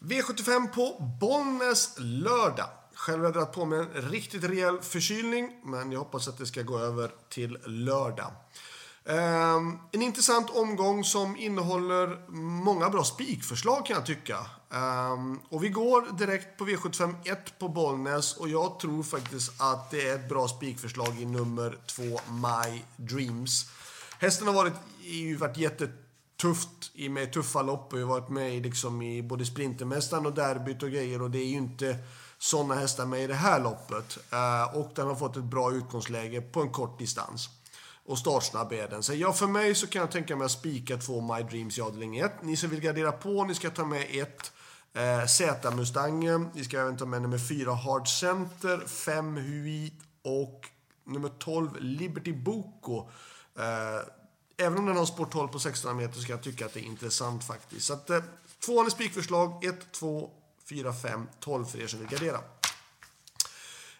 V75 på Bollnäs lördag. Själv har jag dragit på mig en riktigt rejäl förkylning, men jag hoppas att det ska gå över till lördag. Um, en intressant omgång som innehåller många bra spikförslag kan jag tycka. Um, och vi går direkt på V75 1 på Bollnäs och jag tror faktiskt att det är ett bra spikförslag i nummer 2, My Dreams. Hästen har varit, ju varit tufft i med tuffa lopp och har varit med liksom i både Sprintermästaren och derbyt och grejer och det är ju inte sådana hästar med i det här loppet. Eh, och den har fått ett bra utgångsläge på en kort distans. Och startsnabb är den. Så ja, för mig så kan jag tänka mig att spika två My Dreams i avdelning 1. Ni som vill gardera på, ni ska ta med ett eh, Z-Mustangen. Ni ska även ta med nummer 4 Hard Center, 5 Hui och nummer 12 Liberty Boko. Eh, även om den har sporthåll på 1600 meter så kan jag tycka att det är intressant faktiskt. Så att, eh, tvåan spikförslag, 1, 2, 4, 5, 12 för er som vill gardera.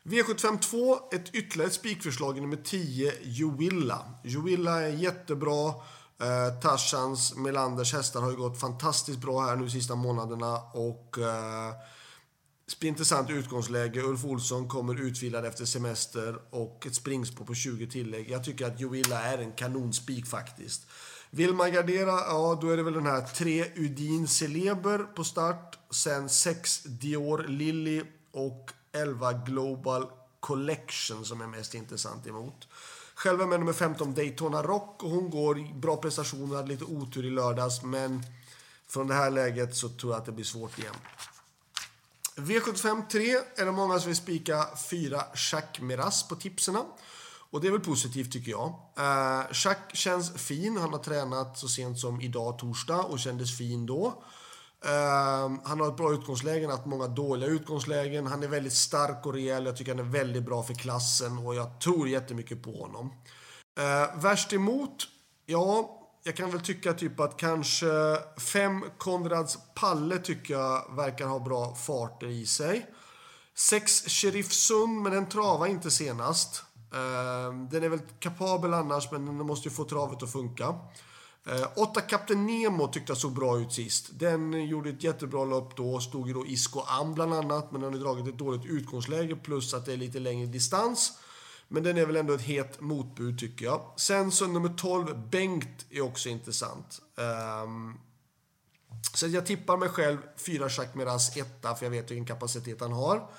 V75 2, ett ytterligare spikförslag i nummer 10, Joilla. Joilla är jättebra. Eh, Tarzans, Melanders hästar har ju gått fantastiskt bra här nu de sista månaderna. Och eh, intressant utgångsläge. Ulf Olsson kommer utvilad efter semester och ett springspår på 20 tillägg. Jag tycker att Joilla är en kanonspik faktiskt. Vill man gardera, ja då är det väl den här 3 Udin Celeber på start. Sen 6 Dior Lilly och 11 Global Collection som är mest intressant emot. Själv är med nummer 15 Daytona Rock och hon går bra prestationer, hade lite otur i lördags men från det här läget så tror jag att det blir svårt igen. V75 3 är det många som vill spika 4 Jacques Miras på tipsen. Och det är väl positivt tycker jag. Eh, Jacques känns fin. Han har tränat så sent som idag torsdag och kändes fin då. Uh, han har ett bra utgångsläge, han har haft många dåliga utgångslägen. Han är väldigt stark och rejäl. Jag tycker han är väldigt bra för klassen och jag tror jättemycket på honom. Uh, värst emot? Ja, jag kan väl tycka typ att kanske fem Konrads Palle tycker jag verkar ha bra farter i sig. Sex Sheriff Sund, men den travar inte senast. Ehm, den är väl kapabel annars, men den måste ju få travet att funka. Ehm, åtta Kapten Nemo tyckte jag såg bra ut sist. Den gjorde ett jättebra lopp då. Stod ju då Isko Am bland annat. Men den har dragit ett dåligt utgångsläge plus att det är lite längre distans. Men den är väl ändå ett het motbud tycker jag. Sen så nummer 12, Bengt, är också intressant. Um, så jag tippar mig själv 4 Jacques Miras etta för jag vet vilken kapacitet han har.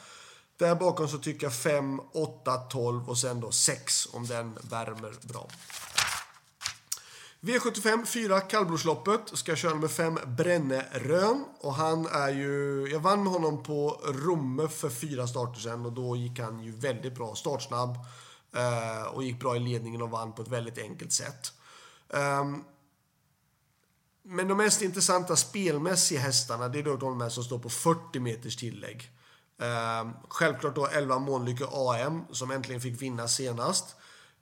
Där bakom så tycker jag 5, 8, 12 och sen då 6 om den värmer bra. V75 4 kallblodsloppet ska köra med 5 Brännerön. Och han är ju... Jag vann med honom på Romme för fyra starter sen och då gick han ju väldigt bra. Startsnabb eh, och gick bra i ledningen och vann på ett väldigt enkelt sätt. Ehm, men de mest intressanta spelmässiga hästarna det är då de här som står på 40 meters tillägg. Ehm, självklart då 11 Månlycke AM som äntligen fick vinna senast.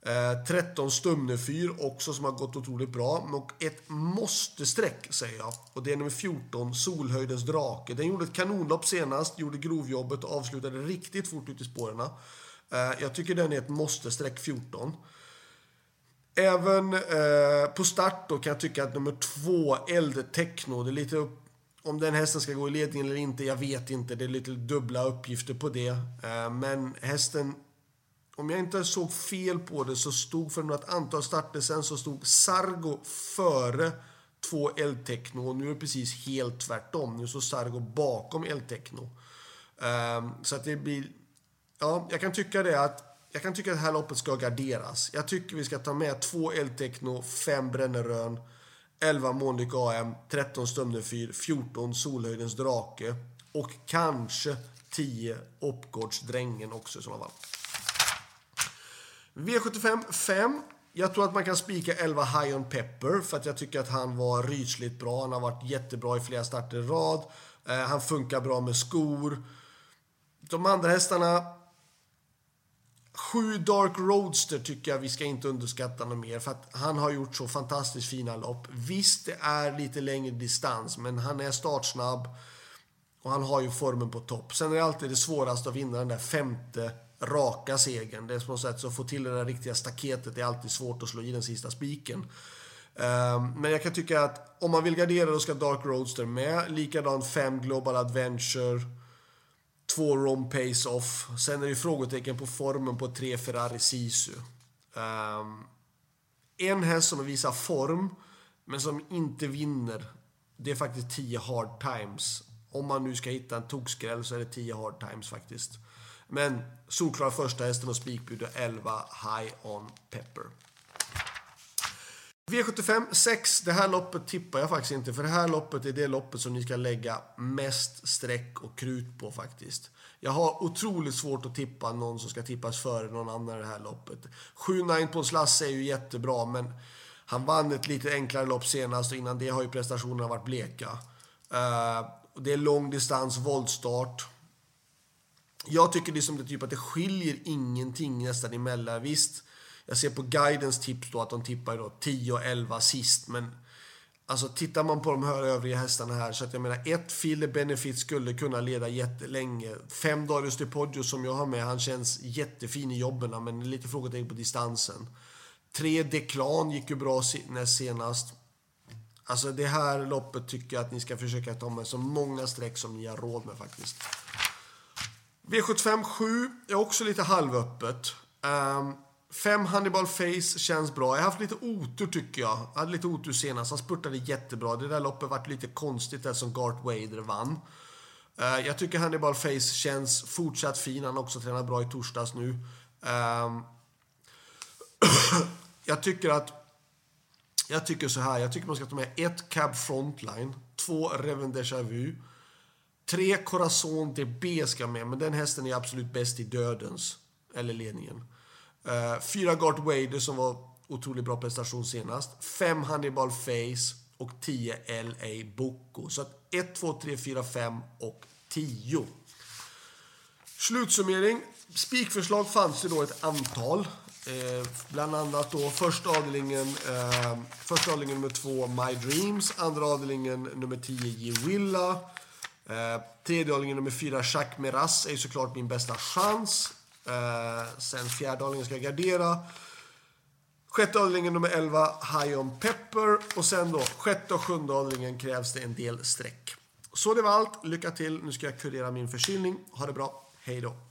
Eh, 13 Stumnefyr också som har gått otroligt bra. Och ett måste-streck säger jag. Och det är nummer 14, Solhöjdens drake. Den gjorde ett kanonlopp senast, gjorde grovjobbet och avslutade riktigt fort ut i spåren. Eh, jag tycker den är ett måste-streck 14. Även eh, på start då kan jag tycka att nummer 2, Eldtechno, det är lite upp om den hästen ska gå i ledning eller inte, jag vet inte. Det är lite dubbla uppgifter på det. Eh, men hästen om jag inte såg fel på det så stod för något antal starter sen så stod Sargo före två Eltechno och nu är det precis helt tvärtom. Nu står Sargo bakom Eltechno. Um, ehm, så att det blir... Ja, jag kan tycka det att jag kan tycka att det här loppet ska garderas. Jag tycker vi ska ta med två Eltechno, fem Brännerön, 11 Månlyck AM, 13 Stumnefyr, 14 Solhöjdens Drake och kanske 10 Oppgårdsdrängen också i sådana fall. V75 5. Jag tror att man kan spika 11 High on Pepper för att jag tycker att han var rysligt bra. Han har varit jättebra i flera starter i rad. Eh, han funkar bra med skor. De andra hästarna... 7 Dark Roadster tycker jag vi ska inte underskatta något mer för att han har gjort så fantastiskt fina lopp. Visst, det är lite längre distans, men han är startsnabb och han har ju formen på topp. Sen är det alltid det svåraste att vinna den där femte raka segern. Det är på något sätt så att få till det där riktiga staketet det är alltid svårt att slå i den sista spiken. Ehm, men jag kan tycka att om man vill gardera då ska Dark Roadster med. Likadant 5 Global Adventure. 2 Rom Pace Off. Sen är det frågetecken på formen på 3 Ferrari Sisu. Ehm, en häst som visar form, men som inte vinner. Det är faktiskt 10 Hard Times. Om man nu ska hitta en tokskräll så är det 10 Hard Times faktiskt. Men solklara första hästen och spikbud 11 High On Pepper. V75 6. Det här loppet tippar jag faktiskt inte. För det här loppet är det loppet som ni ska lägga mest streck och krut på faktiskt. Jag har otroligt svårt att tippa någon som ska tippas före någon annan i det här loppet. 7 9 på Lasse är ju jättebra, men han vann ett lite enklare lopp senast och innan det har ju prestationerna varit bleka. Eh, det är lång distans, voltstart. Jag tycker liksom det typ att det skiljer ingenting nästan emellan. Visst, jag ser på guidens tips då att de tippar då 10 och 11 sist, men Alltså tittar man på de här övriga hästarna här så att jag menar ett Fille Benefit skulle kunna leda jättelänge. Fem Darius DePoggio som jag har med, han känns jättefin i jobben men lite frågetecken på distansen. Tre Deklan gick ju bra näst senast. Alltså det här loppet tycker jag att ni ska försöka ta med så många streck som ni har råd med faktiskt. V75 7 är också lite halvöppet. Um, Fem Hannibal Face känns bra. Jag har haft lite otur tycker jag. Jag hade lite otur senast. Han spurtade jättebra. Det där loppet varit lite konstigt eftersom Gart Wader vann. Uh, jag tycker Hannibal Face känns fortsatt fin. Han har också tränat bra i torsdags nu. Um, jag tycker att... Jag tycker så här. Jag tycker man ska ta med ett Cab Frontline. Två Reven Deja Vu. Tre Corazon DB ska med. Men den hästen är absolut bäst i dödens. Eller ledningen. Uh, fyra Gart Wader som var otroligt bra prestation senast. Fem Hannibal Face och 10 LA Boko. Så att 1, 2, 3, 4, 5 och 10. Slutsummering. Spikförslag fanns det då ett antal. Eh, bland annat då första avdelningen, eh, första avdelningen nummer 2 My Dreams, andra avdelningen nummer 10 Gewilla. Eh, tredje avdelningen nummer 4 Jacques Meras är såklart min bästa chans. Eh, sen fjärde avdelningen ska jag gardera. Sjätte avdelningen nummer 11, High on Pepper. Och sen då, sjätte och sjunde avdelningen krävs det en del streck. Så det var allt. Lycka till. Nu ska jag kurera min förkylning. Ha det bra. Hej då.